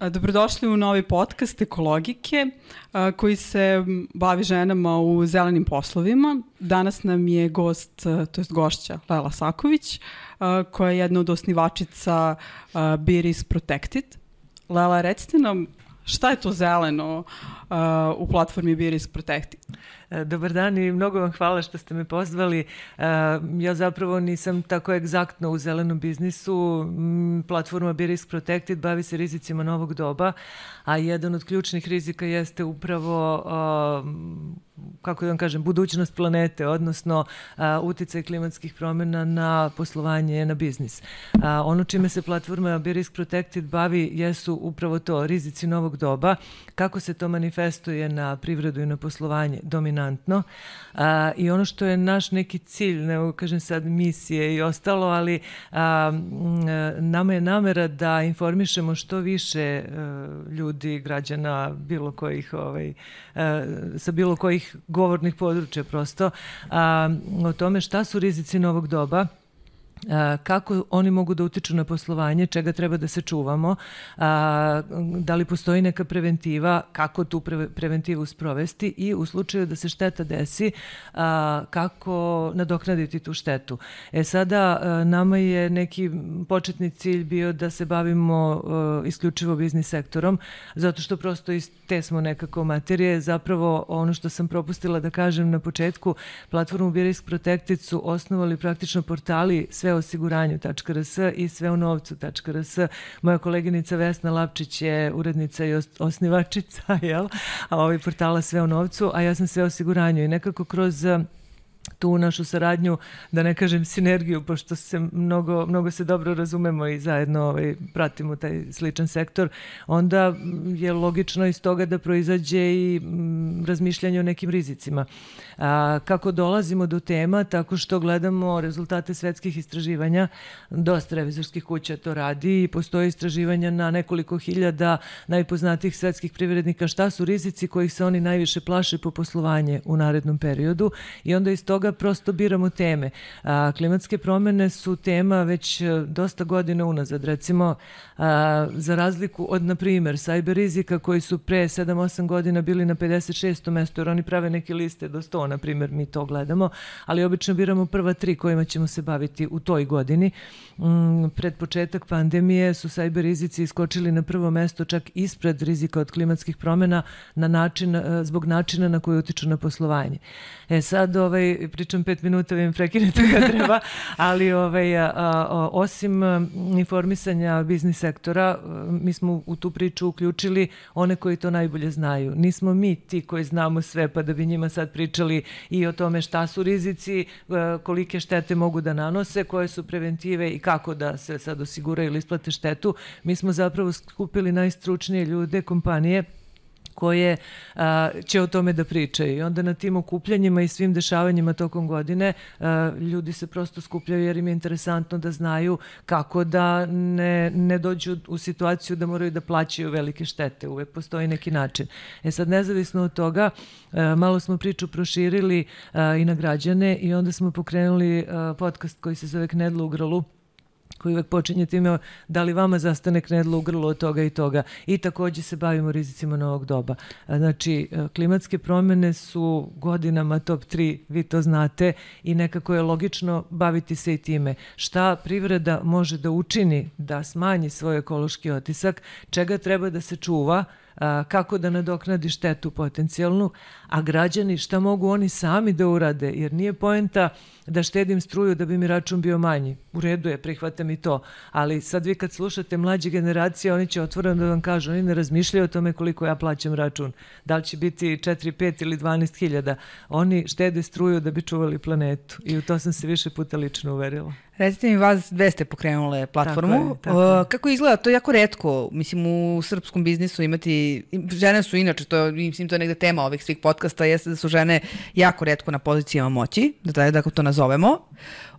Dobrodošli u novi podcast Ekologike koji se bavi ženama u zelenim poslovima. Danas nam je gost, to je gošća Lela Saković, koja je jedna od osnivačica Biris Protected. Lela, recite nam šta je to zeleno u platformi Biris Protected? E, dobar dan i mnogo vam hvala što ste me pozvali. E, ja zapravo nisam tako egzaktno u zelenom biznisu. Platforma Be Risk Protected bavi se rizicima novog doba, a jedan od ključnih rizika jeste upravo kako da vam kažem, budućnost planete, odnosno a, uticaj klimatskih promjena na poslovanje, na biznis. A, ono čime se platforma Be Risk Protected bavi jesu upravo to, rizici novog doba, kako se to manifestuje na privredu i na poslovanje dominantno. A, I ono što je naš neki cilj, ne kažem sad misije i ostalo, ali a, nama je namera da informišemo što više a, ljudi, građana, bilo kojih, ovaj, a, sa bilo kojih govornih područja prosto, a, o tome šta su rizici novog doba, kako oni mogu da utiču na poslovanje, čega treba da se čuvamo, da li postoji neka preventiva, kako tu preventivu sprovesti i u slučaju da se šteta desi, kako nadoknaditi tu štetu. E sada, nama je neki početni cilj bio da se bavimo isključivo biznis sektorom, zato što prosto iz te smo nekako materije. Zapravo, ono što sam propustila da kažem na početku, platformu Birisk Protected su osnovali praktično portali sve sveosiguranju.rs i sveonovcu.rs. Moja koleginica Vesna Lapčić je urednica i osnivačica jel? a ovaj portala Sve o novcu, a ja sam sve osiguranju i nekako kroz tu našu saradnju, da ne kažem sinergiju, pošto se mnogo, mnogo se dobro razumemo i zajedno ovaj, pratimo taj sličan sektor, onda je logično iz toga da proizađe i m, razmišljanje o nekim rizicima. A, kako dolazimo do tema? Tako što gledamo rezultate svetskih istraživanja, dosta revizorskih kuća to radi i postoje istraživanja na nekoliko hiljada najpoznatijih svetskih privrednika šta su rizici kojih se oni najviše plaše po poslovanje u narednom periodu i onda iz toga prosto biramo teme. A, klimatske promene su tema već e, dosta godina unazad. Recimo, a, za razliku od, na primer, cyber rizika koji su pre 7-8 godina bili na 56. mesto, jer oni prave neke liste do 100, na primer, mi to gledamo, ali obično biramo prva tri kojima ćemo se baviti u toj godini. Mm, pred početak pandemije su cyber rizici iskočili na prvo mesto čak ispred rizika od klimatskih promena na način, e, zbog načina na koji utiču na poslovanje. E sad, ovaj, pričam pet minuta, vi mi prekinete kad treba, ali ovaj, a, a, osim informisanja biznis sektora, mi smo u tu priču uključili one koji to najbolje znaju. Nismo mi ti koji znamo sve, pa da bi njima sad pričali i o tome šta su rizici, kolike štete mogu da nanose, koje su preventive i kako da se sad osiguraju ili isplate štetu. Mi smo zapravo skupili najstručnije ljude, kompanije, koje a, će o tome da pričaju. I onda na tim okupljanjima i svim dešavanjima tokom godine a, ljudi se prosto skupljaju jer im je interesantno da znaju kako da ne, ne dođu u situaciju da moraju da plaćaju velike štete. Uvek postoji neki način. E sad, nezavisno od toga, a, malo smo priču proširili a, i na građane i onda smo pokrenuli a, podcast koji se zove Knedlo u grlu koji uvek počinje time da li vama zastane knedlo u grlo od toga i toga. I takođe se bavimo rizicima novog doba. Znači, e, klimatske promene su godinama top 3, vi to znate, i nekako je logično baviti se i time. Šta privreda može da učini da smanji svoj ekološki otisak, čega treba da se čuva, kako da nadoknadi štetu potencijalnu, a građani šta mogu oni sami da urade, jer nije poenta da štedim struju da bi mi račun bio manji. U redu je, prihvatam i to, ali sad vi kad slušate mlađe generacije, oni će otvoreno da vam kažu, oni ne razmišljaju o tome koliko ja plaćam račun, da li će biti 4, 5 ili 12 hiljada. Oni štede struju da bi čuvali planetu i u to sam se više puta lično uverila. Recite mi, vas dve ste pokrenule platformu. Tako je, tako je. Kako izgleda? To je jako redko, mislim, u srpskom biznisu imati, žene su inače, to, je, mislim, to je negde tema ovih svih podcasta, jeste da su žene jako redko na pozicijama moći, da taj, da to nazovemo,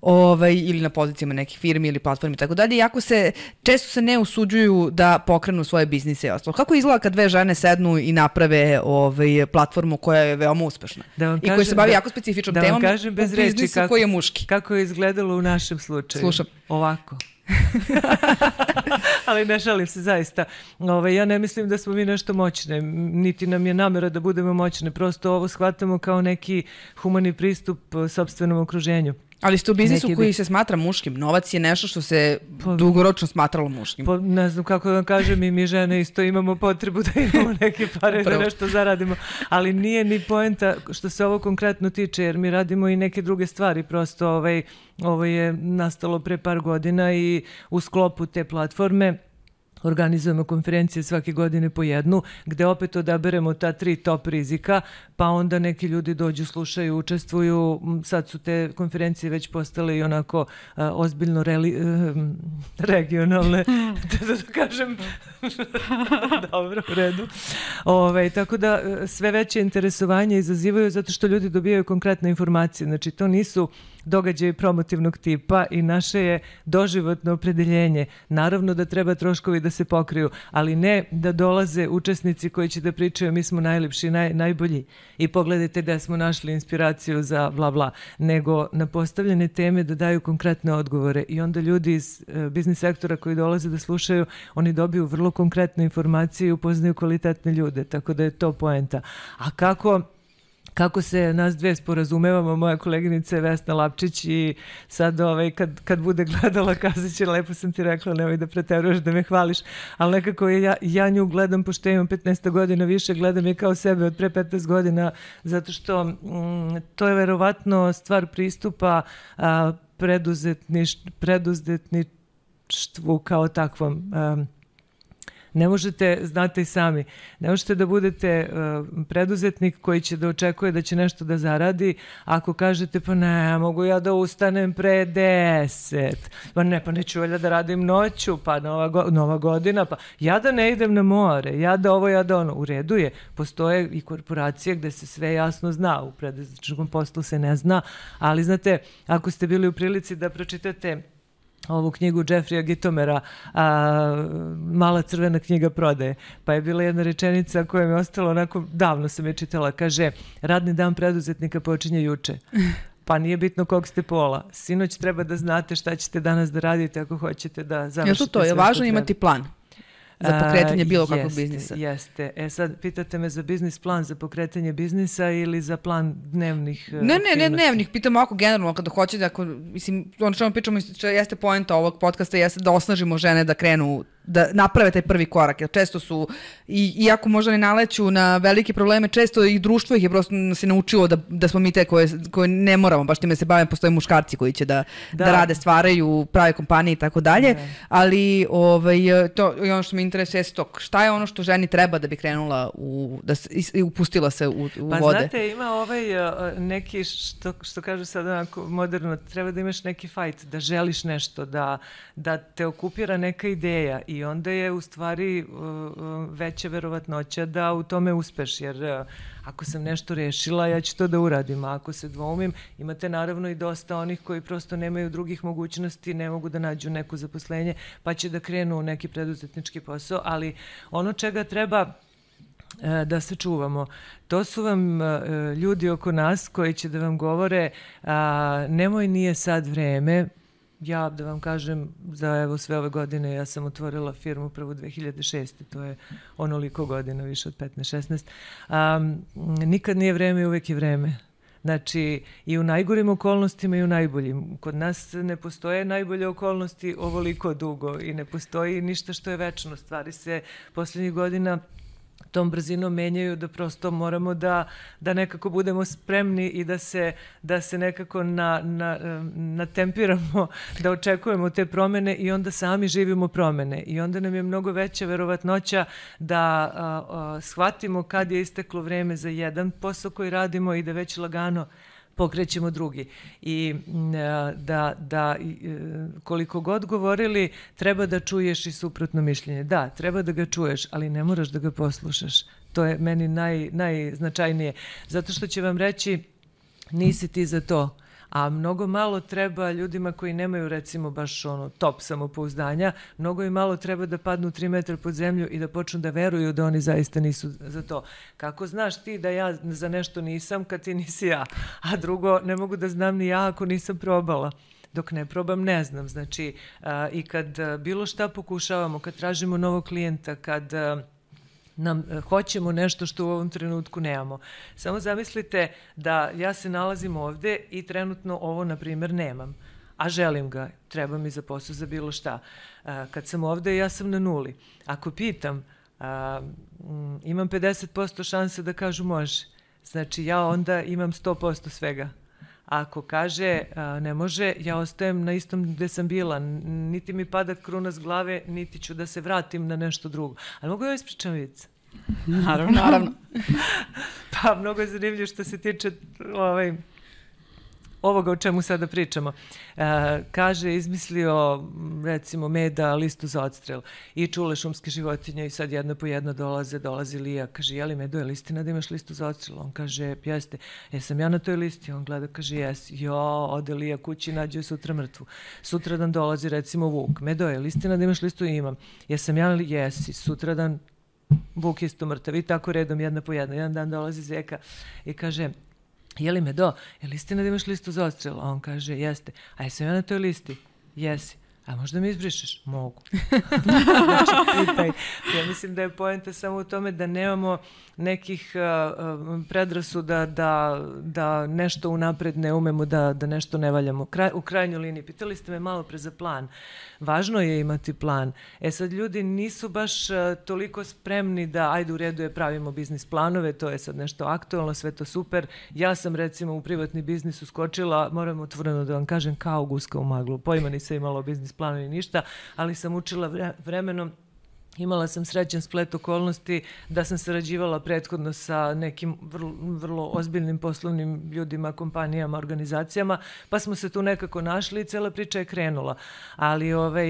ovaj, ili na pozicijama nekih firmi ili platformi i tako dalje, jako se, često se ne usuđuju da pokrenu svoje biznise i ostalo. Kako izgleda kad dve žene sednu i naprave ovaj, platformu koja je veoma uspešna da vam kažem, i koja se bavi da, jako specifičnom da temom kažem bez reči kako, koji je muški? Kako je izgledalo u našem slučaju. Slušam. Ovako. Ali ne šalim se zaista. Ove, ja ne mislim da smo mi nešto moćne, niti nam je namera da budemo moćne. Prosto ovo shvatamo kao neki humani pristup sobstvenom okruženju. Ali ste u biznisu Neki koji bi... se smatra muškim. Novac je nešto što se po, dugoročno smatralo muškim. Po, ne znam kako da vam kažem, i mi žene isto imamo potrebu da imamo neke pare da nešto zaradimo. Ali nije ni poenta što se ovo konkretno tiče, jer mi radimo i neke druge stvari. Prosto ovaj, ovo je nastalo pre par godina i u sklopu te platforme organizujemo konferencije svake godine po jednu, gde opet odaberemo ta tri top rizika, pa onda neki ljudi dođu, slušaju, učestvuju. Sad su te konferencije već postale i onako uh, ozbiljno reli, uh, regionalne, da, da, da kažem. Dobro, u redu. Ove, ovaj, tako da sve veće interesovanje izazivaju zato što ljudi dobijaju konkretne informacije. Znači, to nisu događaje promotivnog tipa i naše je doživotno opredeljenje. Naravno da treba troškovi da se pokriju, ali ne da dolaze učesnici koji će da pričaju mi smo najlepši, naj, najbolji i pogledajte da smo našli inspiraciju za bla bla, nego na postavljene teme da daju konkretne odgovore i onda ljudi iz e, biznis sektora koji dolaze da slušaju, oni dobiju vrlo konkretne informacije i upoznaju kvalitetne ljude, tako da je to poenta. A kako kako se nas dve sporazumevamo, moja koleginica je Vesna Lapčić i sad ovaj, kad, kad bude gledala kazat će lepo sam ti rekla nemoj da preteruješ da me hvališ, ali nekako ja, ja nju gledam pošto imam 15 godina više, gledam je kao sebe od pre 15 godina zato što mm, to je verovatno stvar pristupa a, preduzetniš, preduzetništvu kao takvom a, Ne možete, znate i sami, ne možete da budete uh, preduzetnik koji će da očekuje da će nešto da zaradi ako kažete pa ne, mogu ja da ustanem pre deset, pa ne, pa neću valjda da radim noću, pa nova, go, nova godina, pa ja da ne idem na more, ja da ovo, ja da ono, u redu je, postoje i korporacije gde se sve jasno zna, u preduzetničkom poslu se ne zna, ali znate, ako ste bili u prilici da pročitate ovu knjigu Jeffrey'a Gitomera a, Mala crvena knjiga prodaje. Pa je bila jedna rečenica koja mi je ostala onako, davno sam je čitala, kaže radni dan preduzetnika počinje juče. Pa nije bitno kog ste pola. Sinoć treba da znate šta ćete danas da radite ako hoćete da završite ja, to, to je važno imati plan za pokretanje bilo kakvog jeste, biznisa. Jeste. E sad, pitate me za biznis plan za pokretanje biznisa ili za plan dnevnih Ne, ne, ne dnevnih, pitam ovako generalno, kada hoćete, ako, mislim, ono što vam pričamo, jeste poenta ovog podcasta, jeste da osnažimo žene da krenu da naprave taj prvi korak, jer često su, i, iako možda ne naleću na velike probleme, često i društvo ih je prosto se naučilo da, da smo mi te koje, koje ne moramo baš time se bavimo, postoje muškarci koji će da, da. da rade, stvaraju, prave kompanije i tako dalje, da. ali ovaj, to, i ono što me interesuje je stok. Šta je ono što ženi treba da bi krenula u, da se, i upustila se u, u pa, vode? Pa znate, ima ovaj neki, što, što kažu sad onako moderno, treba da imaš neki fight, da želiš nešto, da, da te okupira neka ideja i onda je u stvari uh, uh, veća verovatnoća da u tome uspeš, jer uh, ako sam nešto rešila, ja ću to da uradim, a ako se dvoumim, imate naravno i dosta onih koji prosto nemaju drugih mogućnosti, ne mogu da nađu neko zaposlenje, pa će da krenu u neki preduzetnički posao, ali ono čega treba da se čuvamo. To su vam ljudi oko nas koji će da vam govore a, nemoj nije sad vreme, ja da vam kažem za evo sve ove godine ja sam otvorila firmu prvo 2006. To je onoliko godina, više od 15-16. Um, nikad nije vreme uvek je vreme. Znači, i u najgorim okolnostima i u najboljim. Kod nas ne postoje najbolje okolnosti ovoliko dugo i ne postoji ništa što je večno. Stvari se poslednjih godina tom brzinom menjaju da prosto moramo da, da nekako budemo spremni i da se, da se nekako na, na, natempiramo, da očekujemo te promene i onda sami živimo promene. I onda nam je mnogo veća verovatnoća da a, a, shvatimo kad je isteklo vreme za jedan posao koji radimo i da već lagano pokrećemo drugi. I da, da e, koliko god govorili, treba da čuješ i suprotno mišljenje. Da, treba da ga čuješ, ali ne moraš da ga poslušaš. To je meni naj, najznačajnije. Zato što će vam reći, nisi ti za to a mnogo malo treba ljudima koji nemaju recimo baš ono top samopouzdanja, mnogo i malo treba da padnu 3 metra pod zemlju i da počnu da veruju da oni zaista nisu za to. Kako znaš ti da ja za nešto nisam kad ti nisi ja? A drugo, ne mogu da znam ni ja ako nisam probala. dok ne probam ne znam. Znači, a, i kad bilo šta pokušavamo, kad tražimo novog klijenta, kad a, nam a, hoćemo nešto što u ovom trenutku nemamo. Samo zamislite da ja se nalazim ovde i trenutno ovo, na primjer, nemam a želim ga, treba mi za posao za bilo šta. A, kad sam ovde, ja sam na nuli. Ako pitam, a, imam 50% šanse da kažu može. Znači, ja onda imam 100% svega. Ako kaže a, ne može, ja ostajem na istom gde sam bila. Niti mi pada kruna s glave, niti ću da se vratim na nešto drugo. Ali mogu ja ispričam vic? Naravno. Naravno. pa mnogo je zanimljivo što se tiče ovaj, ovoga o čemu sada pričamo. E, kaže, izmislio recimo meda listu za odstrel i čule šumske životinje i sad jedna po jedna dolaze, dolazi Lija, kaže, jeli medo je listina da imaš listu za odstrel? On kaže, jeste. Jesam ja na toj listi? On gleda, kaže, jes. Jo, ode Lija kući, nađe sutra mrtvu. Sutra dan dolazi recimo Vuk. Medo je listina da imaš listu? Imam. Jesam ja li? Jesi. Sutra dan Vuk isto mrtav i tako redom jedna po jedna. Jedan dan dolazi Zeka i kaže, je li me do, je li istina da imaš listu za odstrel? A on kaže, jeste. A jesam ja na toj listi? Jesi. A možda me izbrišeš? Mogu. znači, pitaj. Ja mislim da je poenta samo u tome da nemamo nekih uh, predrasuda da, da nešto unapred ne umemo, da, da nešto ne valjamo. Kraj, u krajnjoj liniji, pitali ste me malo pre za plan. Važno je imati plan. E sad, ljudi nisu baš uh, toliko spremni da, ajde u redu je, pravimo biznis planove, to je sad nešto aktualno, sve to super. Ja sam recimo u privatni biznis uskočila, moram otvoreno da vam kažem, kao guska u maglu. Pojma nisam imala o biznis planu ni ništa, ali sam učila vremenom Imala sam srećan splet okolnosti da sam sarađivala prethodno sa nekim vrlo, vrlo ozbiljnim poslovnim ljudima, kompanijama, organizacijama, pa smo se tu nekako našli i cela priča je krenula. Ali ovaj,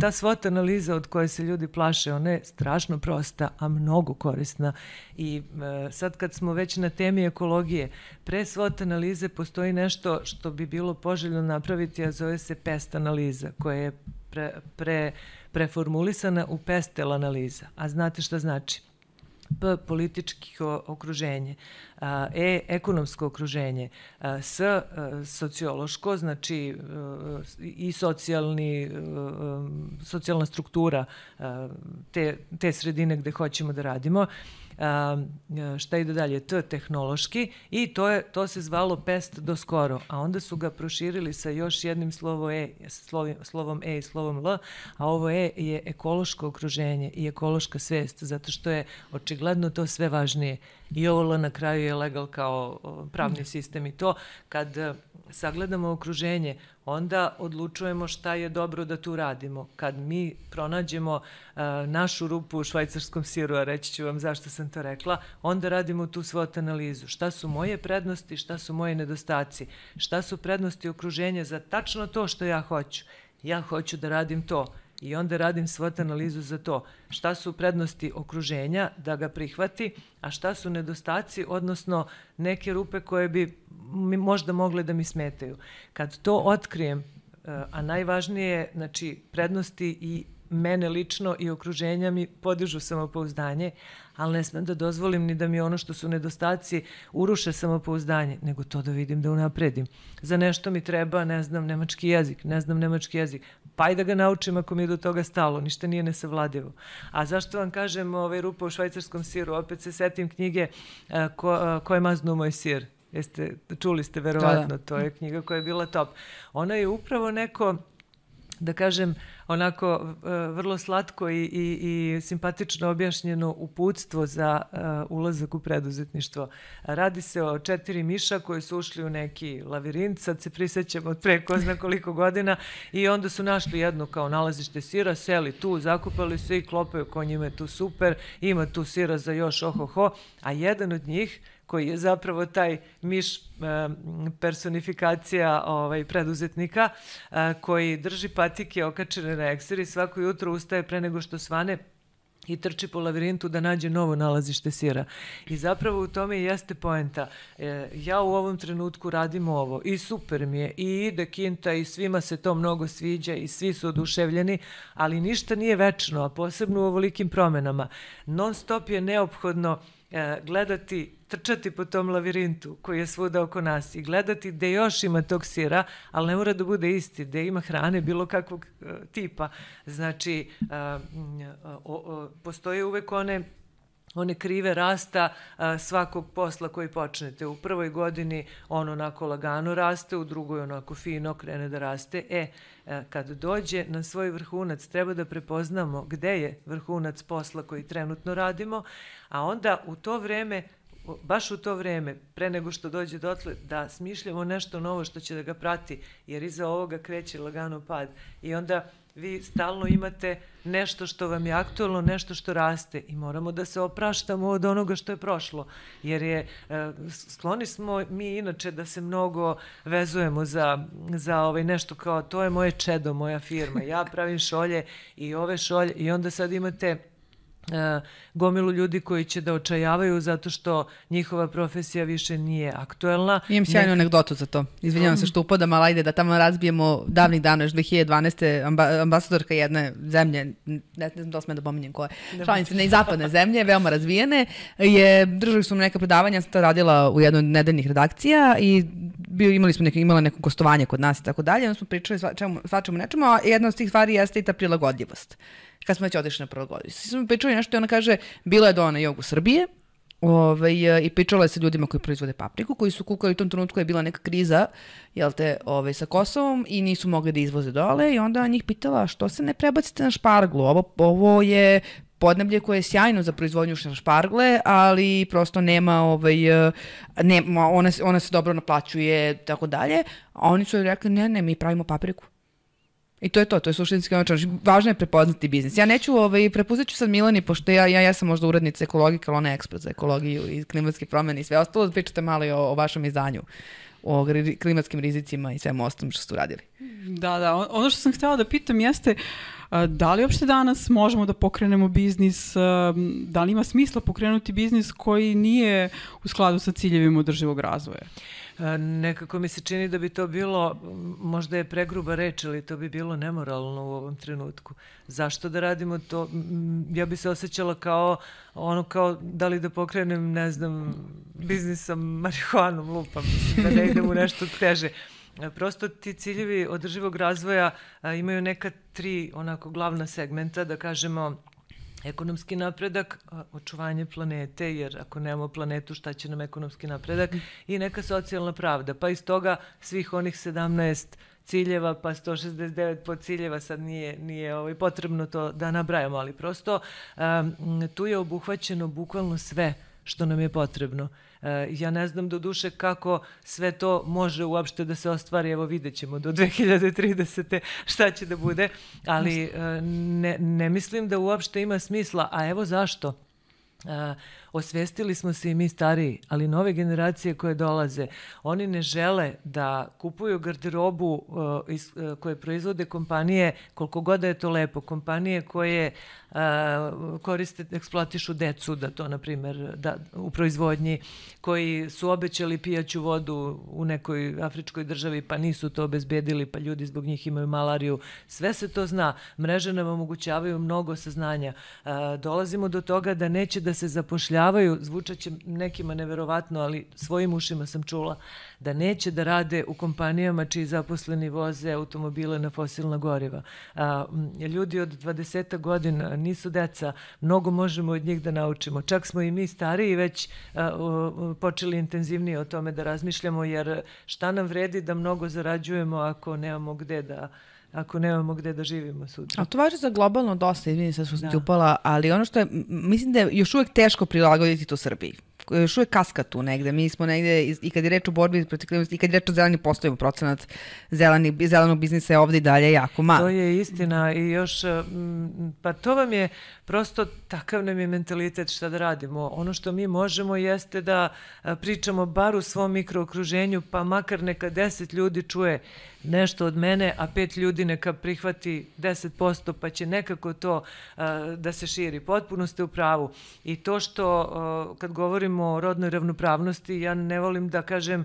ta svota analiza od koje se ljudi plaše, ona je strašno prosta, a mnogo korisna. I sad kad smo već na temi ekologije, pre svot analize postoji nešto što bi bilo poželjno napraviti, a zove se pest analiza, koja je pre, pre preformulisana u pestel analiza. A znate šta znači? P političko okruženje, E ekonomsko okruženje, S sociološko, znači i socijalni, socijalna struktura te, te sredine gde hoćemo da radimo, šta ide dalje, T tehnološki i to, je, to se zvalo pest do skoro, a onda su ga proširili sa još jednim slovo e, slovom, slovom E i slovom L, a ovo E je ekološko okruženje i ekološka svest, zato što je očigledno to sve važnije. I ovo na kraju je legal kao pravni sistem i to kad e, sagledamo okruženje, onda odlučujemo šta je dobro da tu radimo. Kad mi pronađemo uh, našu rupu u švajcarskom siru, a reći ću vam zašto sam to rekla, onda radimo tu svot analizu. Šta su moje prednosti, šta su moje nedostaci, šta su prednosti okruženja za tačno to što ja hoću. Ja hoću da radim to i onda radim svot analizu za to. Šta su prednosti okruženja da ga prihvati, a šta su nedostaci, odnosno neke rupe koje bi mi možda mogle da mi smetaju. Kad to otkrijem, eh, a najvažnije znači prednosti i mene lično i okruženja mi podižu samopouzdanje, ali ne smem da dozvolim ni da mi ono što su nedostaci uruše samopouzdanje, nego to da vidim da unapredim. Za nešto mi treba, ne znam, nemački jezik, ne znam nemački jezik, pa i da ga naučim ako mi je do toga stalo, ništa nije nesavladivo. A zašto vam kažem ovaj rupa u švajcarskom siru? Opet se setim knjige uh, ko, uh, ko je maznuo moj sir. Jeste, čuli ste verovatno, da, da. to je knjiga koja je bila top. Ona je upravo neko da kažem, onako uh, vrlo slatko i, i, i simpatično objašnjeno uputstvo za uh, ulazak u preduzetništvo. Radi se o četiri miša koji su ušli u neki lavirint, sad se prisećamo od pre ko zna koliko godina i onda su našli jedno kao nalazište sira, seli tu, zakupali se i klopaju ko njima je tu super, ima tu sira za još ohoho, a jedan od njih koji je zapravo taj miš e, personifikacija ovaj, preduzetnika e, koji drži patike okačene na ekseri, svako jutro ustaje pre nego što svane i trči po lavirintu da nađe novo nalazište sira. I zapravo u tome i jeste poenta. E, ja u ovom trenutku radim ovo i super mi je i ide kinta i svima se to mnogo sviđa i svi su oduševljeni, ali ništa nije večno, a posebno u ovolikim promenama. Non stop je neophodno e, gledati trčati po tom lavirintu koji je svuda oko nas i gledati gde još ima tog sira, ali ne mora da bude isti, gde ima hrane bilo kakvog uh, tipa. Znači, uh, uh, postoje uvek one one krive rasta a, svakog posla koji počnete. U prvoj godini on onako lagano raste, u drugoj onako fino krene da raste. E, a, kad dođe na svoj vrhunac, treba da prepoznamo gde je vrhunac posla koji trenutno radimo, a onda u to vreme baš u to vreme, pre nego što dođe dotle, da smišljamo nešto novo što će da ga prati, jer iza ovoga kreće lagano pad. I onda vi stalno imate nešto što vam je aktualno, nešto što raste i moramo da se opraštamo od onoga što je prošlo, jer je, e, skloni smo mi inače da se mnogo vezujemo za, za ovaj nešto kao to je moje čedo, moja firma, ja pravim šolje i ove šolje i onda sad imate gomilu ljudi koji će da očajavaju zato što njihova profesija više nije aktuelna. Imam sjajnu ne... anegdotu za to. Izvinjavam se što upadam, ali ajde da tamo razbijemo davnih dana, još 2012. Amba, ambasadorka jedne zemlje, ne, ne znam da smem da pominjem koje, da. članice ne i zapadne zemlje, veoma razvijene, je, držali su neka predavanja, sam to radila u jednoj od nedeljnih redakcija i bio, imali smo neke, imala neko gostovanje kod nas i tako dalje, onda smo pričali svačemu, svačemu nečemu, a jedna od tih stvari jeste i ta prilagodljivost kad smo već otišli na prilagodljivost. Svi smo pričali nešto i ona kaže, bila je do na jogu Srbije, ovaj, i pričala je sa ljudima koji proizvode papriku, koji su kukali u tom trenutku je bila neka kriza, jel te, ovaj, sa Kosovom i nisu mogli da izvoze dole i onda njih pitala što se ne prebacite na šparglu, ovo, ovo je podneblje koje je sjajno za proizvodnju špargle, ali prosto nema, ovaj, nema ona, ona se dobro naplaćuje, tako dalje. A oni su rekli, ne, ne, mi pravimo papriku. I to je to, to je suštinski ono znači, važno je prepoznati biznis. Ja neću, ovaj, prepuzet ću sad Milani, pošto ja, ja, ja sam možda urednica ekologije, ali ona je ekspert za ekologiju i klimatske promene i sve ostalo, da pričate malo i o, o vašem izdanju o klimatskim rizicima i svemu ostalom što ste uradili. Da, da, ono što sam htela da pitam jeste da li uopšte danas možemo da pokrenemo biznis, da li ima smisla pokrenuti biznis koji nije u skladu sa ciljevima održivog razvoja? Nekako mi se čini da bi to bilo, možda je pregruba reč, ali to bi bilo nemoralno u ovom trenutku. Zašto da radimo to? Ja bi se osjećala kao ono kao da li da pokrenem, ne znam, biznis sa marihuanom, lupam, da ne idem u nešto teže. Prosto ti ciljevi održivog razvoja imaju neka tri onako glavna segmenta, da kažemo ekonomski napredak, očuvanje planete, jer ako nemamo planetu, šta će nam ekonomski napredak, i neka socijalna pravda. Pa iz toga svih onih 17 ciljeva, pa 169 pod ciljeva, sad nije, nije ovaj, potrebno to da nabrajamo, ali prosto um, tu je obuhvaćeno bukvalno sve što nam je potrebno. E, ja ne znam do duše kako sve to može uopšte da se ostvari, evo vidjet ćemo do 2030. šta će da bude, ali e, ne, ne mislim da uopšte ima smisla, a evo zašto. Uh, osvestili smo se i mi stariji, ali nove generacije koje dolaze, oni ne žele da kupuju garderobu uh, iz, uh, koje proizvode kompanije, koliko god da je to lepo, kompanije koje uh, koriste, eksploatišu decu, da to, na primer, da, u proizvodnji, koji su obećali pijaću vodu u nekoj afričkoj državi, pa nisu to obezbedili, pa ljudi zbog njih imaju malariju. Sve se to zna. Mreže nam omogućavaju mnogo saznanja. Uh, dolazimo do toga da neće da se zapošljavaju zapošljavaju, zvučaće nekima neverovatno, ali svojim ušima sam čula da neće da rade u kompanijama čiji zaposleni voze automobile na fosilna goriva. A, ljudi od 20 godina nisu deca, mnogo možemo od njih da naučimo. Čak smo i mi stariji već a, o, počeli intenzivnije o tome da razmišljamo, jer šta nam vredi da mnogo zarađujemo ako nemamo gde da ako nemamo gde da živimo sutra. A to važi za globalno dosta, izvini se što sam da. ti upala, ali ono što je, mislim da je još uvek teško prilagoditi to Srbiji još uvek kaska tu negde. Mi smo negde, i kad je reč o borbi protiv klimatskih, i kad je reč o zelenim poslovima, procenat zeleni, zelenog biznisa je ovde i dalje jako malo. To je istina i još, pa to vam je prosto takav nam je mentalitet šta da radimo. Ono što mi možemo jeste da pričamo bar u svom mikrookruženju, pa makar neka deset ljudi čuje nešto od mene, a pet ljudi neka prihvati 10%, pa će nekako to da se širi. Potpuno ste u pravu. I to što, kad govorimo o rodnoj ravnopravnosti, ja ne volim da kažem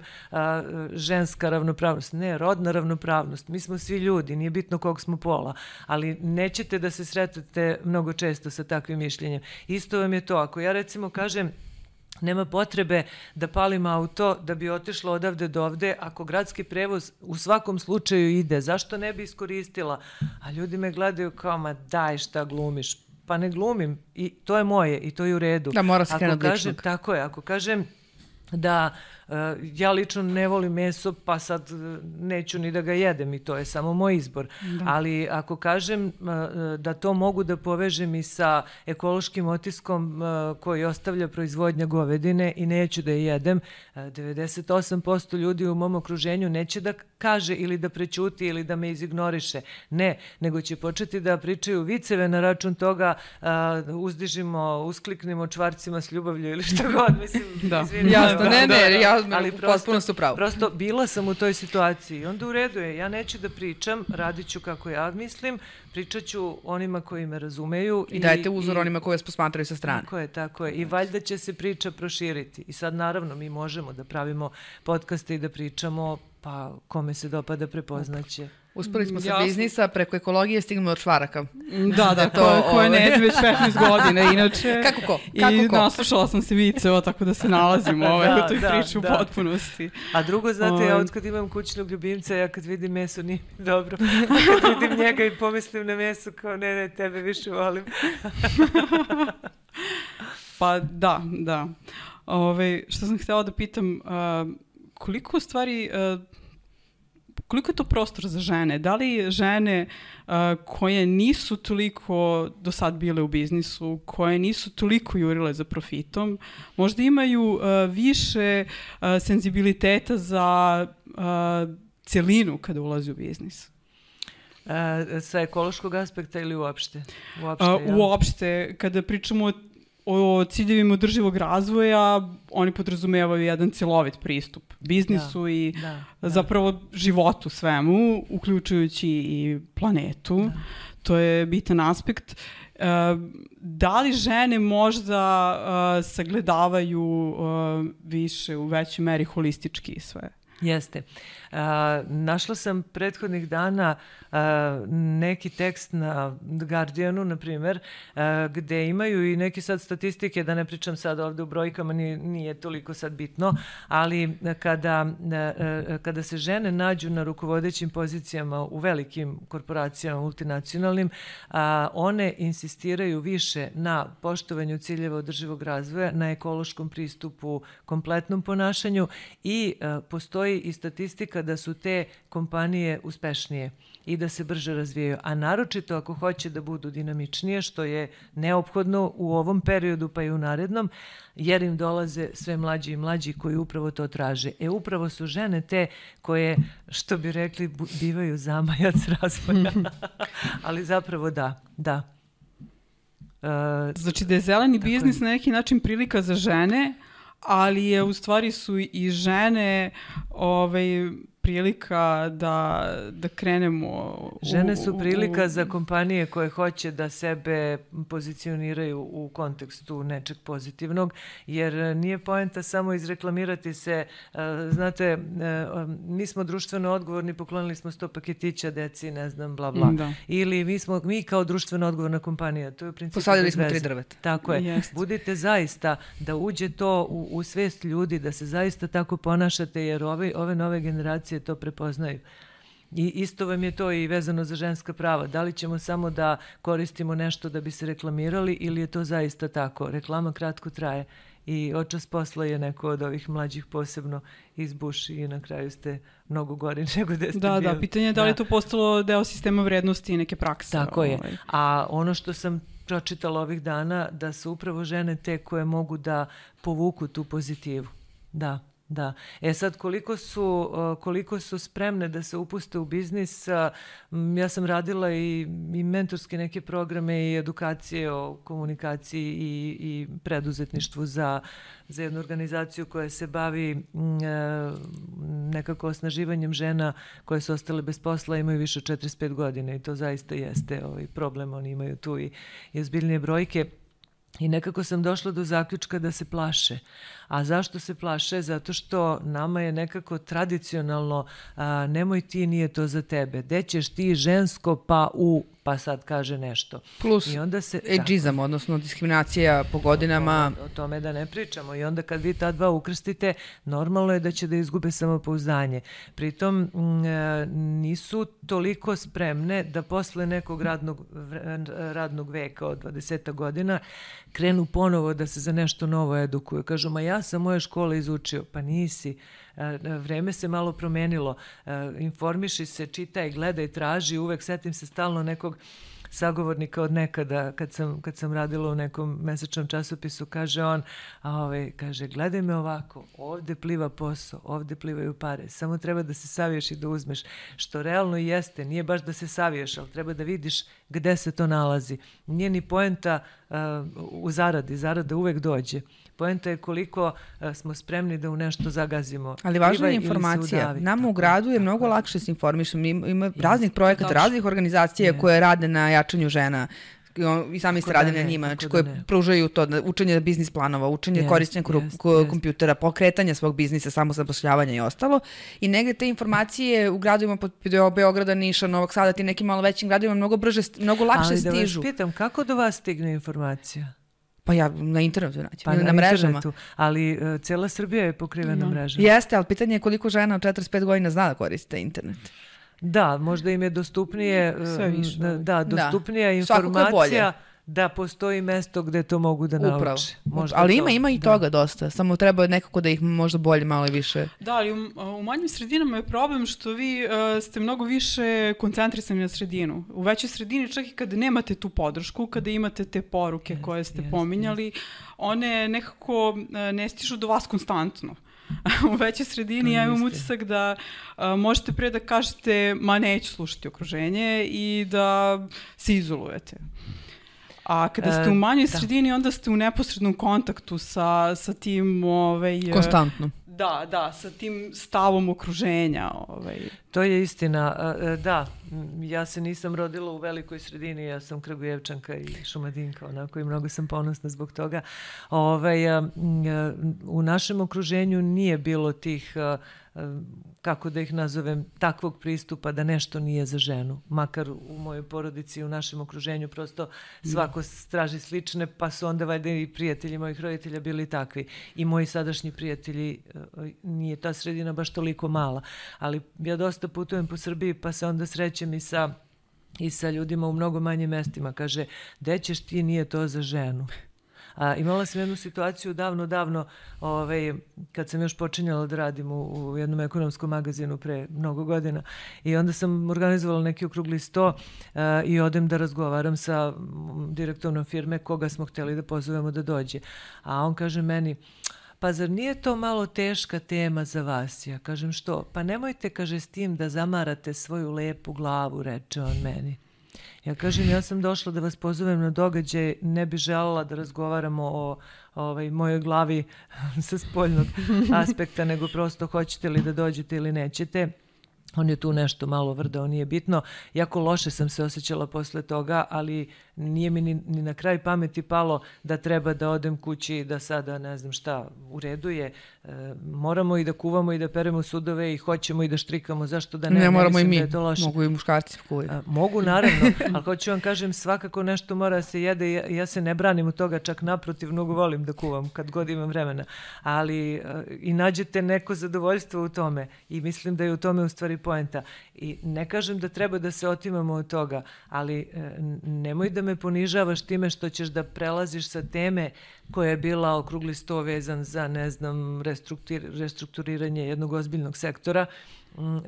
ženska ravnopravnost. Ne, rodna ravnopravnost. Mi smo svi ljudi, nije bitno kog smo pola, ali nećete da se sretate mnogo često sa takvim mišljenjem. Isto vam je to. Ako ja recimo kažem Nema potrebe da palim auto da bi otišla odavde do ovde ako gradski prevoz u svakom slučaju ide. Zašto ne bi iskoristila? A ljudi me gledaju kao, ma daj šta glumiš. Pa ne glumim i to je moje i to je u redu. Da, mora se ako kažem, Tako je, ako kažem da ja lično ne volim meso, pa sad eh, neću ni da ga jedem i to je samo moj izbor. Da. Ali ako kažem eh, da to mogu da povežem i sa ekološkim otiskom koji ostavlja proizvodnja govedine i neću da je jedem, 98% ljudi u mom okruženju neće da kaže ili da prećuti ili da me izignoriše. Ne, nego će početi da pričaju viceve na račun toga uzdižimo, uskliknimo čvarcima s ljubavlju ili što god. Mislim, da. Izvinim, Jasno, da, ne, ne, da, ja ali prosto, su pravo. Prosto bila sam u toj situaciji i onda u redu je, ja neću da pričam, radit ću kako ja mislim, pričat ću onima koji me razumeju. I, I dajte uzor i, onima koji vas posmatraju sa strane. Tako je, tako je. I valjda će se priča proširiti. I sad naravno mi možemo da pravimo podcaste i da pričamo, pa kome se dopada prepoznaće. Uspeli smo sa Jasno. biznisa, preko ekologije stignemo od čvaraka. Da, da, to, koje, koje ne jedu već 15 godina, inače. Kako ko? Kako I ko? naslušala sam se viceva, tako da se nalazim ovaj, da, u toj da, priči da. u potpunosti. A drugo, znate, ja ovaj. od kad imam kućnog ljubimca, ja kad vidim meso nije mi dobro. A kad vidim njega i pomislim na meso, kao ne, ne, tebe više volim. pa da, da. Ove, ovaj, što sam htela da pitam, uh, koliko stvari uh, koliko je to prostor za žene? Da li žene uh, koje nisu toliko do sad bile u biznisu, koje nisu toliko jurile za profitom, možda imaju uh, više uh, senzibiliteta za uh, celinu kada ulazi u biznis? Uh, sa ekološkog aspekta ili uopšte? Uopšte, uh, uopšte, kada pričamo o o ciljevima održivog razvoja, oni podrazumevaju jedan celovit pristup biznisu da, i da, da. zapravo životu svemu, uključujući i planetu. Da. To je bitan aspekt. E, da li žene možda uh, sagledavaju uh, više u većoj meri holistički sve? Jeste. Uh, našla sam prethodnih dana uh, neki tekst na Guardianu, na primjer, uh, gde imaju i neke sad statistike, da ne pričam sad ovde u brojkama, nije, nije toliko sad bitno, ali kada, kada se žene nađu na rukovodećim pozicijama u velikim korporacijama, multinacionalnim, one insistiraju više na poštovanju ciljeva održivog razvoja, na ekološkom pristupu, kompletnom ponašanju i postoji i statistika da su te kompanije uspešnije i da se brže razvijaju, a naročito ako hoće da budu dinamičnije, što je neophodno u ovom periodu pa i u narednom, jer im dolaze sve mlađi i mlađi koji upravo to traže. E upravo su žene te koje, što bi rekli, bivaju zamajac razvoja. Ali zapravo da, da. Uh, znači da je zeleni biznis na neki način prilika za žene, ali je u stvari su i žene ovaj, prilika da, da krenemo... U, Žene su prilika u, za kompanije koje hoće da sebe pozicioniraju u kontekstu nečeg pozitivnog, jer nije poenta samo izreklamirati se. E, znate, e, mi smo društveno odgovorni, poklonili smo sto paketića deci, ne znam, bla, bla. Da. Ili mi smo, mi kao društveno odgovorna kompanija, to je u principu Posadili smo tri drveta. Tako je. Jest. Budite zaista da uđe to u, u svest ljudi, da se zaista tako ponašate, jer ove, ove nove generacije generacije to prepoznaju. I isto vam je to i vezano za ženska prava. Da li ćemo samo da koristimo nešto da bi se reklamirali ili je to zaista tako? Reklama kratko traje i očas posla je neko od ovih mlađih posebno izbuši i na kraju ste mnogo gori nego da ste da, bili. Da, pitanje je da li je da. to postalo deo sistema vrednosti i neke prakse. Tako ovaj. je. A ono što sam pročitala ovih dana, da su upravo žene te koje mogu da povuku tu pozitivu. Da. Da. E sad koliko su, koliko su spremne da se upuste u biznis, ja sam radila i, i mentorske neke programe i edukacije o komunikaciji i, i preduzetništvu za, za jednu organizaciju koja se bavi e, nekako osnaživanjem žena koje su ostale bez posla, imaju više od 45 godina i to zaista jeste ovaj problem, oni imaju tu i, i ozbiljnije brojke. I nekako sam došla do zaključka da se plaše. A zašto se plaše? Zato što nama je nekako tradicionalno a, nemoj ti, nije to za tebe. Gde ćeš ti žensko pa u pa sad kaže nešto. Plus I onda se, ageizam, odnosno diskriminacija po godinama. O, o tome da ne pričamo. I onda kad vi ta dva ukrstite, normalno je da će da izgube samopouzdanje. Pritom m, e, nisu toliko spremne da posle nekog radnog, radnog veka od 20 godina krenu ponovo da se za nešto novo edukuju. Kažu, ma ja sam moje škole izučio. Pa nisi. E, vreme se malo promenilo. E, informiši se, čitaj, gledaj, traži, uvek setim se stalno nekog sagovornika od nekada kad sam, kad sam radila u nekom mesečnom časopisu, kaže on, a ovaj, kaže, gledaj me ovako, ovde pliva posao, ovde plivaju pare, samo treba da se saviješ i da uzmeš, što realno jeste, nije baš da se saviješ, ali treba da vidiš gde se to nalazi. Nije ni poenta uh, u zaradi, zarada uvek dođe. Poenta je koliko uh, smo spremni da u nešto zagazimo. Ali važna je informacija. Nama u gradu je mnogo lakše se informišemo. Ima, raznih projekata, raznih organizacija ne. koje rade na jačanju žena i sami ste radili da na njima, znači koje da pružaju to, učenje biznis planova, učenje yes, korišćenja yes, kompjutera, yes. pokretanja svog biznisa, samo zapošljavanja i ostalo. I negde te informacije u gradovima pod Beograda, Niša, Novog Sada, ti nekim malo većim gradovima mnogo brže, mnogo lakše Ali stižu. Ali da vas pitam, kako do vas stigne informacija? Pa ja na internetu naći, pa na, na mrežama. Internetu, ali uh, cela Srbija je pokrivena no. mrežama. Jeste, ali pitanje je koliko žena od 45 godina zna da koriste internet. Da, možda im je dostupnije, Sve više. Da, da, dostupnija da. informacija da postoji mesto gde to mogu da nauče. Upravo. Možda ali to, ima ima i da. toga dosta, samo treba nekako da ih možda bolje malo više. Da, ali u, u manjim sredinama je problem što vi uh, ste mnogo više koncentrisani na sredinu. U većoj sredini čak i kada nemate tu podršku, kada imate te poruke yes, koje ste yes, pominjali, yes. one nekako uh, ne stižu do vas konstantno. u većoj sredini ja imam utisak da a, možete pre da kažete ma neću slušati okruženje i da se izolujete. A kada ste u e, manjoj da. sredini, onda ste u neposrednom kontaktu sa, sa tim... Ovaj, Konstantno. Da, da, sa tim stavom okruženja. Ovaj. To je istina. E, da, ja se nisam rodila u velikoj sredini, ja sam Kragujevčanka i Šumadinka, onako i mnogo sam ponosna zbog toga. Ovaj, u našem okruženju nije bilo tih kako da ih nazovem, takvog pristupa da nešto nije za ženu. Makar u mojoj porodici i u našem okruženju prosto svako straži slične, pa su onda valjda i prijatelji mojih roditelja bili takvi. I moji sadašnji prijatelji, nije ta sredina baš toliko mala, ali ja dosta putujem po Srbiji pa se onda srećem i sa i sa ljudima u mnogo manjim mestima. Kaže, ćeš ti, nije to za ženu. A, imala sam jednu situaciju davno, davno, ovaj, kad sam još počinjala da radim u, u jednom ekonomskom magazinu pre mnogo godina i onda sam organizovala neki okrugli sto a, i odem da razgovaram sa direktorom firme koga smo hteli da pozovemo da dođe. A on kaže meni, pa zar nije to malo teška tema za vas? Ja kažem što? Pa nemojte, kaže, s tim da zamarate svoju lepu glavu, reče on meni. Ja kažem, ja sam došla da vas pozovem na događaj, ne bi želela da razgovaramo o ovaj, mojoj glavi sa spoljnog aspekta, nego prosto hoćete li da dođete ili nećete. On je tu nešto malo vrdao, nije bitno. Jako loše sam se osjećala posle toga, ali nije mi ni, ni na kraj pameti palo da treba da odem kući i da sada ne znam šta u redu je. E, moramo i da kuvamo i da peremo sudove i hoćemo i da štrikamo, zašto da ne? Ne, moramo i mi, da je to loše. mogu i muškarci kuvaju. A, mogu naravno, ali hoću vam kažem svakako nešto mora da se jede, ja, ja se ne branim od toga, čak naprotiv, mnogo volim da kuvam kad god imam vremena, ali a, e, i nađete neko zadovoljstvo u tome i mislim da je u tome u stvari poenta. I ne kažem da treba da se otimamo od toga, ali e, nemoj da me ponižavaš time što ćeš da prelaziš sa teme koja je bila okrugli sto vezan za, ne znam, restrukturiranje jednog ozbiljnog sektora,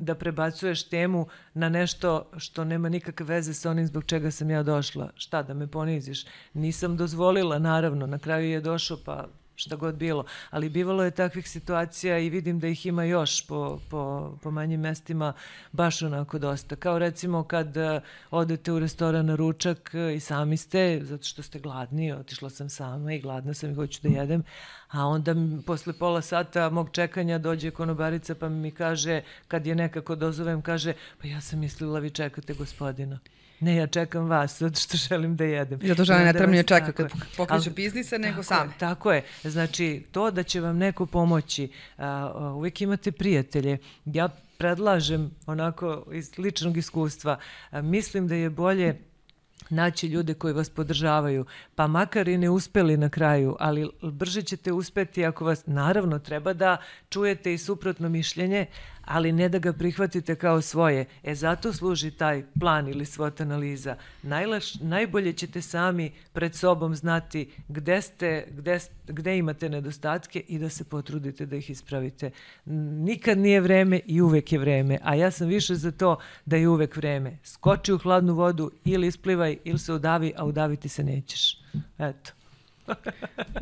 da prebacuješ temu na nešto što nema nikakve veze sa onim zbog čega sam ja došla. Šta, da me poniziš? Nisam dozvolila, naravno, na kraju je došao, pa šta god bilo. Ali bivalo je takvih situacija i vidim da ih ima još po, po, po manjim mestima baš onako dosta. Kao recimo kad uh, odete u restoran na ručak uh, i sami ste, zato što ste gladni, otišla sam sama i gladna sam i hoću da jedem, a onda posle pola sata mog čekanja dođe konobarica pa mi kaže, kad je nekako dozovem, kaže, pa ja sam mislila vi čekate gospodina. Ne, ja čekam vas, zato što želim da jedem. Ja to želim, ne treba mi čeka kad pokreću biznise, nego same. Tako je. Znači, to da će vam neko pomoći, uvijek imate prijatelje. Ja predlažem, onako iz ličnog iskustva, mislim da je bolje naći ljude koji vas podržavaju, pa makar i ne uspeli na kraju, ali brže ćete uspeti ako vas, naravno, treba da čujete i suprotno mišljenje, ali ne da ga prihvatite kao svoje. E zato služi taj plan ili svot analiza. Najlaš, najbolje ćete sami pred sobom znati gde, ste, gde, gde imate nedostatke i da se potrudite da ih ispravite. Nikad nije vreme i uvek je vreme, a ja sam više za to da je uvek vreme. Skoči u hladnu vodu ili isplivaj ili se udavi, a udaviti se nećeš. Eto.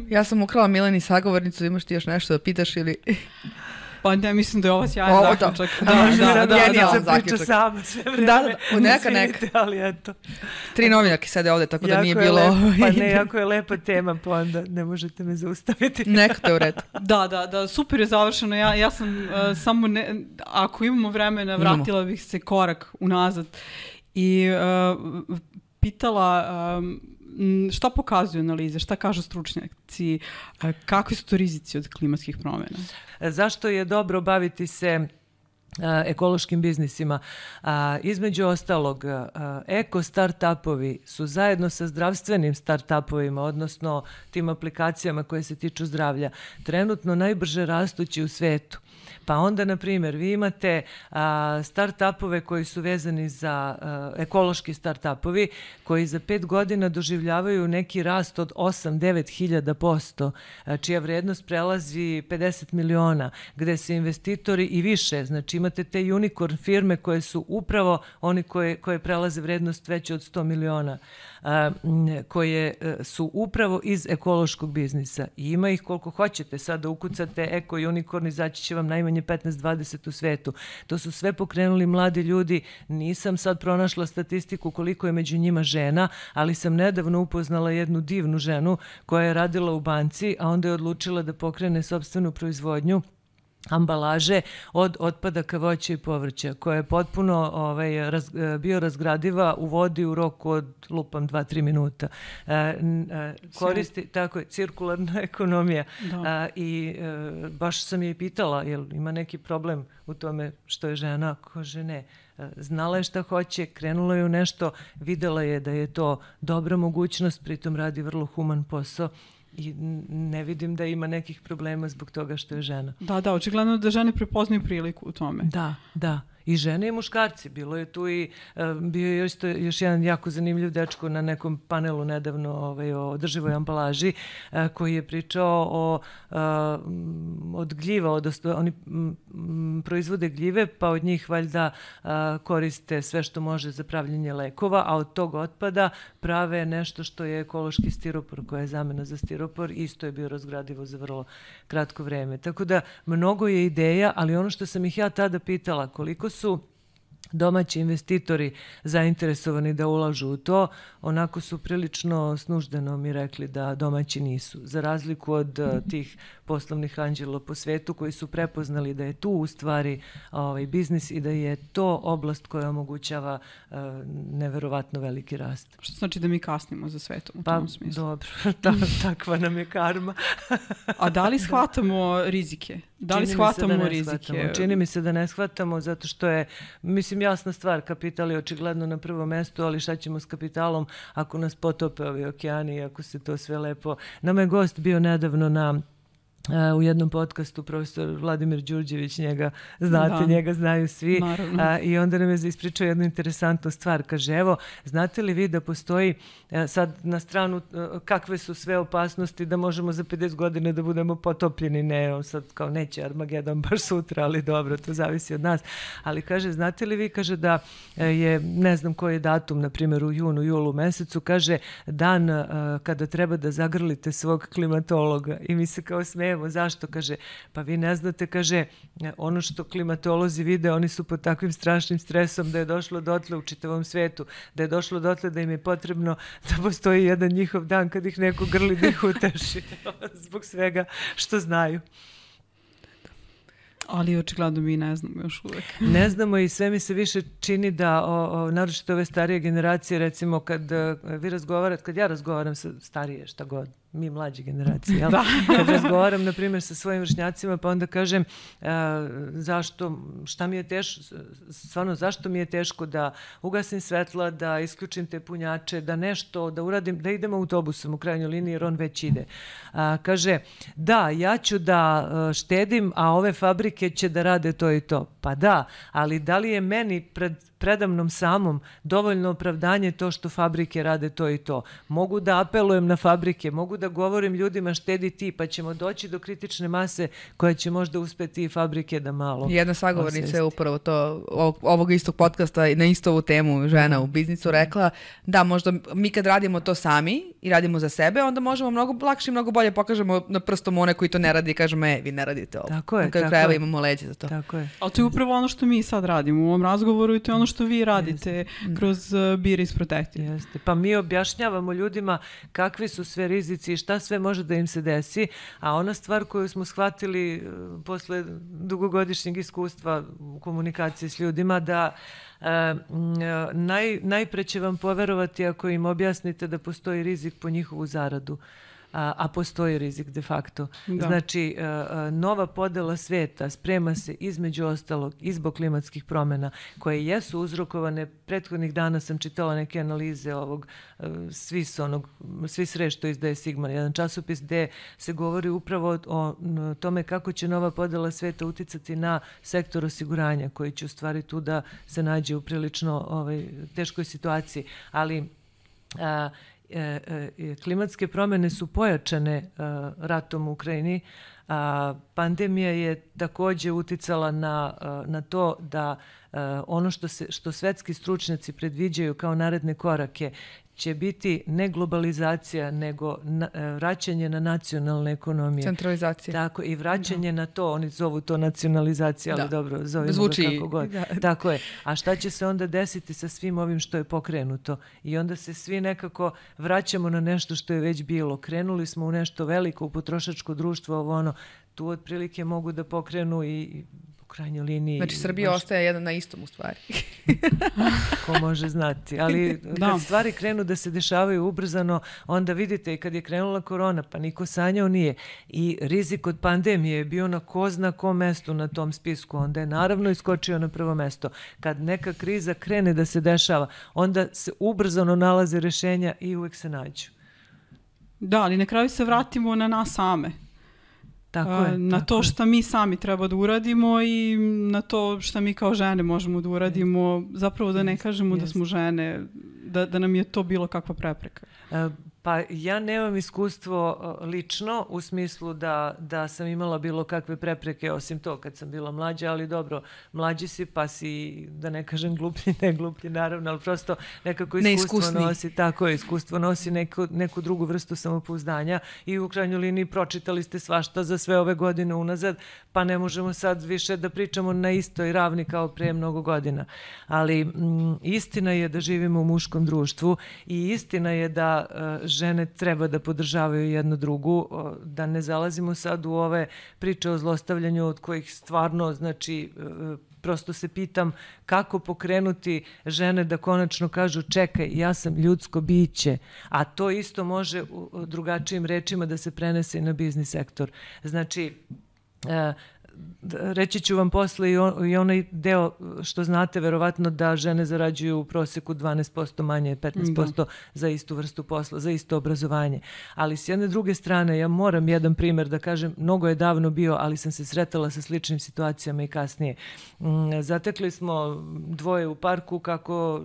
ja sam ukrala Milani sagovornicu, imaš ti još nešto da pitaš ili... Pa ne, mislim da je ovo sjajan ovo, zaključak. Da, da, da, da, da, da, priča sama sve vreme. Da, da, neka, neka. Ali eto. Tri novinarke sede ovde, tako da nije bilo... Lepo, pa ne, jako je lepa tema, pa onda ne možete me zaustaviti. Neka te u redu. Da, da, da, super je završeno. Ja, ja sam uh, samo, ne, ako imamo vremena, vratila bih se korak unazad i uh, pitala um, šta pokazuju analize, šta kažu stručnjaci, kakvi su to rizici od klimatskih promjena? Zašto je dobro baviti se ekološkim biznisima. A, između ostalog, eko startupovi su zajedno sa zdravstvenim startupovima, odnosno tim aplikacijama koje se tiču zdravlja, trenutno najbrže rastući u svetu. Pa onda, na primjer, vi imate a, start-upove koji su vezani za a, ekološki start-upovi koji za pet godina doživljavaju neki rast od 8-9 hiljada posto, čija vrednost prelazi 50 miliona, gde se investitori i više, znači imate te unicorn firme koje su upravo oni koje, koje prelaze vrednost veće od 100 miliona koje e, su upravo iz ekološkog biznisa. I ima ih koliko hoćete. Sad da ukucate eko i unikorn, izaći će vam najmanje 15-20 u svetu. To su sve pokrenuli mladi ljudi. Nisam sad pronašla statistiku koliko je među njima žena, ali sam nedavno upoznala jednu divnu ženu koja je radila u banci, a onda je odlučila da pokrene sobstvenu proizvodnju ambalaže od otpadaka voća i povrća koja je potpuno ovaj, raz, bio razgradiva u vodi u roku od lupam 2-3 minuta. E, e, koristi, Sjaj. tako je, cirkularna ekonomija. Da. E, I e, baš sam je pitala, jel ima neki problem u tome što je žena? Kože ne. E, znala je šta hoće, krenula je u nešto, videla je da je to dobra mogućnost, pritom radi vrlo human posao i ne vidim da ima nekih problema zbog toga što je žena. Da, da, očigledno da žene prepoznaju priliku u tome. Da, da i žene i muškarci. Bilo je tu i uh, bio je još, to, još jedan jako zanimljiv dečko na nekom panelu nedavno ovaj, o održivoj ambalaži uh, koji je pričao o uh, od gljiva, odnosno oni proizvode gljive pa od njih valjda koriste sve što može za pravljenje lekova, a od tog otpada prave nešto što je ekološki stiropor koja je zamena za stiropor isto je bio razgradivo za vrlo kratko vreme. Tako da mnogo je ideja, ali ono što sam ih ja tada pitala koliko su domaći investitori zainteresovani da ulažu u to, onako su prilično snuždeno mi rekli da domaći nisu. Za razliku od uh, tih poslovnih anđela po svetu koji su prepoznali da je tu u stvari ovaj, biznis i da je to oblast koja omogućava uh, neverovatno veliki rast. Što znači da mi kasnimo za svetom u pa, tom smislu? Dobro, Ta, takva nam je karma. A da li shvatamo rizike? Da li Čini shvatamo da rizike? Shvatamo. Čini mi se da ne shvatamo zato što je, mislim, jasna stvar, kapital je očigledno na prvom mestu, ali šta ćemo s kapitalom ako nas potope ovi okeani i ako se to sve lepo... Nama je gost bio nedavno na u jednom podcastu profesor Vladimir Đurđević, njega znate, da. njega znaju svi. A, I onda nam je ispričao jednu interesantnu stvar. Kaže, evo, znate li vi da postoji a, sad na stranu a, kakve su sve opasnosti da možemo za 50 godina da budemo potopljeni? Ne, sad kao neće Armagedon baš sutra, ali dobro, to zavisi od nas. Ali kaže, znate li vi, kaže da je, ne znam koji je datum, na primjer u junu, julu mesecu, kaže dan kada treba da zagrlite svog klimatologa. I mi se kao smijemo evo zašto, kaže, pa vi ne znate, kaže, ono što klimatolozi vide, oni su pod takvim strašnim stresom da je došlo dotle u čitavom svetu, da je došlo dotle da im je potrebno da postoji jedan njihov dan kad ih neko grli da ih uteši zbog svega što znaju. Ali očigledno mi ne znamo još uvek. ne znamo i sve mi se više čini da, o, o, naročito ove starije generacije, recimo kad uh, vi razgovarate, kad ja razgovaram sa starije šta god, mi mlađe generacije, jel? da. kad razgovaram, na primjer, sa svojim vršnjacima, pa onda kažem uh, zašto, šta mi je teško, stvarno, zašto mi je teško da ugasim svetla, da isključim te punjače, da nešto, da uradim, da idem autobusom u krajnjoj liniji, jer on već ide. Uh, kaže, da, ja ću da štedim, a ove fabrike će da rade to i to. Pa da, ali da li je meni pred predamnom samom dovoljno opravdanje to što fabrike rade to i to. Mogu da apelujem na fabrike, mogu da govorim ljudima štedi ti, pa ćemo doći do kritične mase koja će možda uspeti i fabrike da malo Jedna sagovornica je upravo to, ovog, ovog istog podcasta na istu ovu temu žena u biznisu rekla. Da možda mi kad radimo to sami i radimo za sebe, onda možemo mnogo lakše i mnogo bolje pokažemo na prstom one koji to ne radi i kažemo, e, vi ne radite ovo. Tako je. Na kraju krajeva imamo leđe za to. Tako je. Ali to je upravo ono što mi sad radimo u ovom razgovoru i to je ono što vi radite Jeste. kroz uh, Beer is Protected. Jeste. Pa mi objašnjavamo ljudima kakvi su sve rizici i šta sve može da im se desi, a ona stvar koju smo shvatili uh, posle dugogodišnjeg iskustva u komunikaciji s ljudima da Uh, naj, najpre će vam poverovati ako im objasnite da postoji rizik po njihovu zaradu. A, a postoji rizik de facto. Da. Znači, a, nova podela sveta sprema se između ostalog i zbog klimatskih promena koje jesu uzrokovane. Prethodnih dana sam čitala neke analize ovog svi onog, svi sre što izdaje Sigma, jedan časopis gde se govori upravo o tome kako će nova podela sveta uticati na sektor osiguranja koji će u stvari tu da se nađe u prilično ovaj, teškoj situaciji. Ali a, E, e, klimatske promene su pojačane e, ratom u Ukrajini, pandemija je takođe uticala na, na to da ono što, se, što svetski stručnjaci predviđaju kao naredne korake će biti ne globalizacija, nego na, e, vraćanje na nacionalne ekonomije. Centralizacija. Tako, i vraćanje da. na to, oni zovu to nacionalizacija, ali da. dobro, zovemo Zvuči, ga kako god. Da. Tako je. A šta će se onda desiti sa svim ovim što je pokrenuto? I onda se svi nekako vraćamo na nešto što je već bilo. Krenuli smo u nešto veliko, u potrošačko društvo, ovo ono, tu otprilike mogu da pokrenu i krajnjoj liniji... Znači Srbija baš... ostaje jedan na istom u stvari. Ko može znati. Ali da. kad stvari krenu da se dešavaju ubrzano, onda vidite i kad je krenula korona, pa niko sanjao nije. I rizik od pandemije je bio na ko zna kom mestu na tom spisku. Onda je naravno iskočio na prvo mesto. Kad neka kriza krene da se dešava, onda se ubrzano nalaze rešenja i uvek se nađu. Da, ali na kraju se vratimo na nas same Tako je, na tako to šta mi sami treba da uradimo i na to šta mi kao žene možemo da uradimo, zapravo da ne kažemo da smo žene, da, da nam je to bilo kakva prepreka. Pa ja nemam iskustvo lično u smislu da, da sam imala bilo kakve prepreke osim to kad sam bila mlađa, ali dobro, mlađi si pa si, da ne kažem gluplji, ne gluplji naravno, ali prosto nekako iskustvo nosi, tako je, iskustvo nosi neku, neku drugu vrstu samopouzdanja i u krajnjoj liniji pročitali ste svašta za sve ove godine unazad, pa ne možemo sad više da pričamo na istoj ravni kao pre mnogo godina. Ali m, mm, istina je da živimo u muškom društvu i istina je da uh, žene treba da podržavaju jednu drugu, da ne zalazimo sad u ove priče o zlostavljanju od kojih stvarno, znači, e, prosto se pitam kako pokrenuti žene da konačno kažu čekaj, ja sam ljudsko biće, a to isto može u drugačijim rečima da se prenese i na biznis sektor. Znači, e, reći ću vam posle i, on, i onaj deo što znate verovatno da žene zarađuju u proseku 12% manje, 15% da. za istu vrstu posla, za isto obrazovanje. Ali s jedne druge strane, ja moram jedan primer da kažem, mnogo je davno bio, ali sam se sretala sa sličnim situacijama i kasnije. Mm, zatekli smo dvoje u parku kako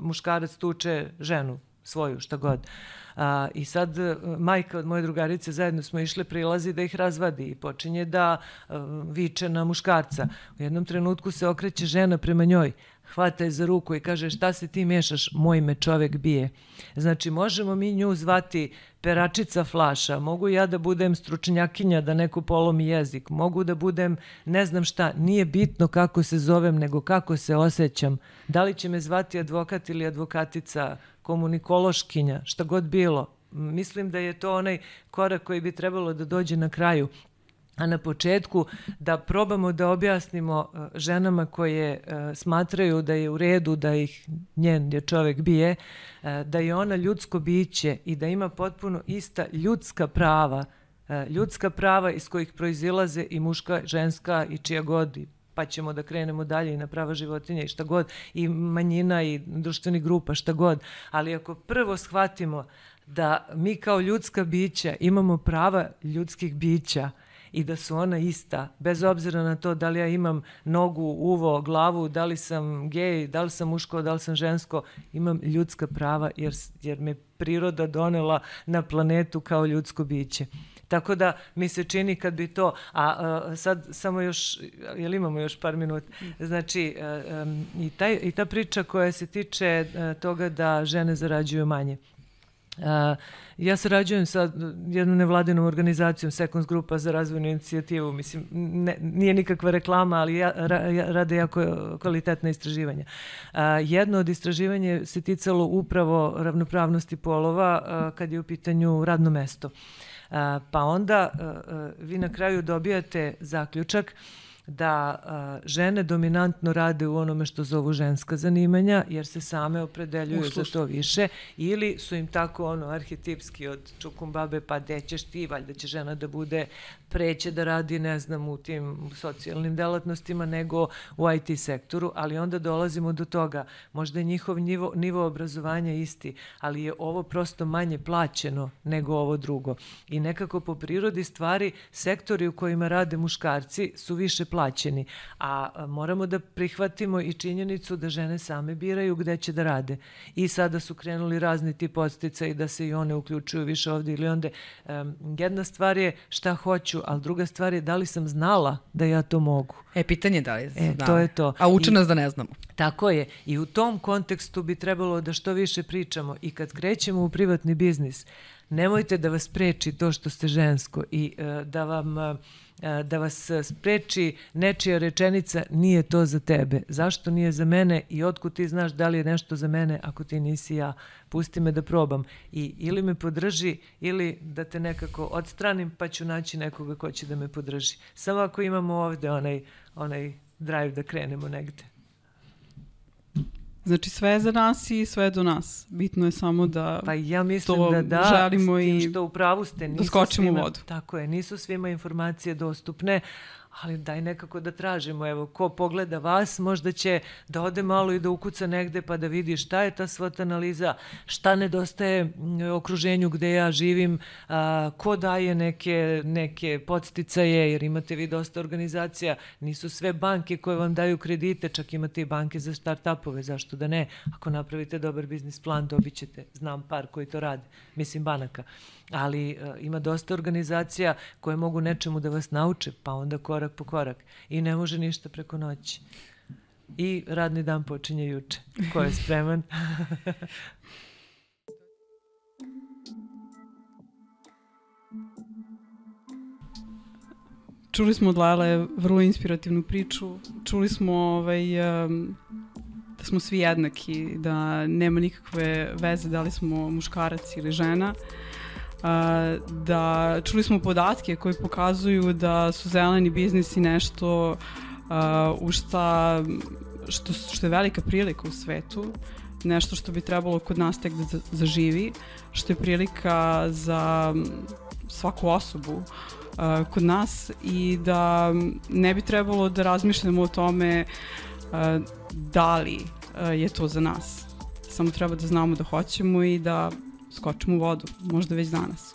muškarac tuče ženu svoju, šta god. Uh, A, I sad e, majka od moje drugarice zajedno smo išle prilazi da ih razvadi i počinje da a, e, viče na muškarca. U jednom trenutku se okreće žena prema njoj hvata je za ruku i kaže šta se ti mešaš, moj me čovek bije. Znači možemo mi nju zvati peračica flaša, mogu ja da budem stručnjakinja da neko polomi jezik, mogu da budem ne znam šta, nije bitno kako se zovem nego kako se osjećam. Da li će me zvati advokat ili advokatica, komunikološkinja, šta god bilo. Mislim da je to onaj korak koji bi trebalo da dođe na kraju a na početku da probamo da objasnimo uh, ženama koje uh, smatraju da je u redu da ih njen je čovek bije, uh, da je ona ljudsko biće i da ima potpuno ista ljudska prava, ljudska prava iz kojih proizilaze i muška, ženska i čija god pa ćemo da krenemo dalje i na prava životinja i šta god, i manjina i društveni grupa, šta god. Ali ako prvo shvatimo da mi kao ljudska bića imamo prava ljudskih bića, i da su ona ista, bez obzira na to da li ja imam nogu, uvo, glavu, da li sam gej, da li sam muško, da li sam žensko, imam ljudska prava jer, jer me priroda donela na planetu kao ljudsko biće. Tako da mi se čini kad bi to, a, a sad samo još, jel imamo još par minuta, znači a, a, i, taj, i ta priča koja se tiče a, toga da žene zarađuju manje. Uh, ja sarađujem sa jednom nevladinom organizacijom Seconds Grupa za razvojnu inicijativu. Mislim, ne, nije nikakva reklama, ali ja, ra, ja, rade jako kvalitetna istraživanja. Uh, jedno od istraživanja se ticalo upravo ravnopravnosti polova uh, kad je u pitanju radno mesto. Uh, pa onda vi na kraju dobijate zaključak da a, žene dominantno rade u onome što zovu ženska zanimanja, jer se same opredeljuju za to više, ili su im tako ono arhetipski od čukumbabe, pa gde ćeš ti, valjda će žena da bude preće da radi, ne znam, u tim socijalnim delatnostima nego u IT sektoru, ali onda dolazimo do toga, možda je njihov nivo, nivo obrazovanja isti, ali je ovo prosto manje plaćeno nego ovo drugo. I nekako po prirodi stvari sektori u kojima rade muškarci su više plaćeni, a moramo da prihvatimo i činjenicu da žene same biraju gde će da rade. I sada su krenuli razni ti podstica i da se i one uključuju više ovde ili onde. Um, jedna stvar je šta hoću, ali druga stvar je da li sam znala da ja to mogu. E, pitanje je da li e, znala. to je to. A uče nas da ne znamo. Tako je. I u tom kontekstu bi trebalo da što više pričamo. I kad krećemo u privatni biznis, nemojte da vas preči to što ste žensko i uh, da vam... Uh, da vas spreči nečija rečenica nije to za tebe. Zašto nije za mene i otkud ti znaš da li je nešto za mene ako ti nisi ja. Pusti me da probam. I ili me podrži ili da te nekako odstranim pa ću naći nekoga ko će da me podrži. Samo ako imamo ovde onaj, onaj drive da krenemo negde. Znači sve je za nas i sve je do nas. Bitno je samo da pa ja mislim to da da, želimo i što u pravu ste, da skočimo svima, u vodu. Tako je, nisu svima informacije dostupne, ali daj nekako da tražimo, evo, ko pogleda vas, možda će da ode malo i da ukuca negde pa da vidi šta je ta SWOT analiza, šta nedostaje okruženju gde ja živim, a, ko daje neke, neke podsticaje, jer imate vi dosta organizacija, nisu sve banke koje vam daju kredite, čak imate i banke za start-upove, zašto da ne? Ako napravite dobar biznis plan, dobit ćete, znam par koji to rade, mislim banaka ali uh, ima dosta organizacija koje mogu nečemu da vas nauče, pa onda korak po korak. I ne može ništa preko noći. I radni dan počinje juče. Ko je spreman? Čuli smo od Lale vrlo inspirativnu priču. Čuli smo ovaj, um, da smo svi jednaki, da nema nikakve veze da li smo muškarac ili žena. Uh, da čuli smo podatke koji pokazuju da su zeleni biznisi nešto u šta što, što je velika prilika u svetu, nešto što bi trebalo kod nas tek da zaživi, što je prilika za svaku osobu uh, kod nas i da ne bi trebalo da razmišljamo o tome uh, da li uh, je to za nas. Samo treba da znamo da hoćemo i da skočim u vodu, možda već danas.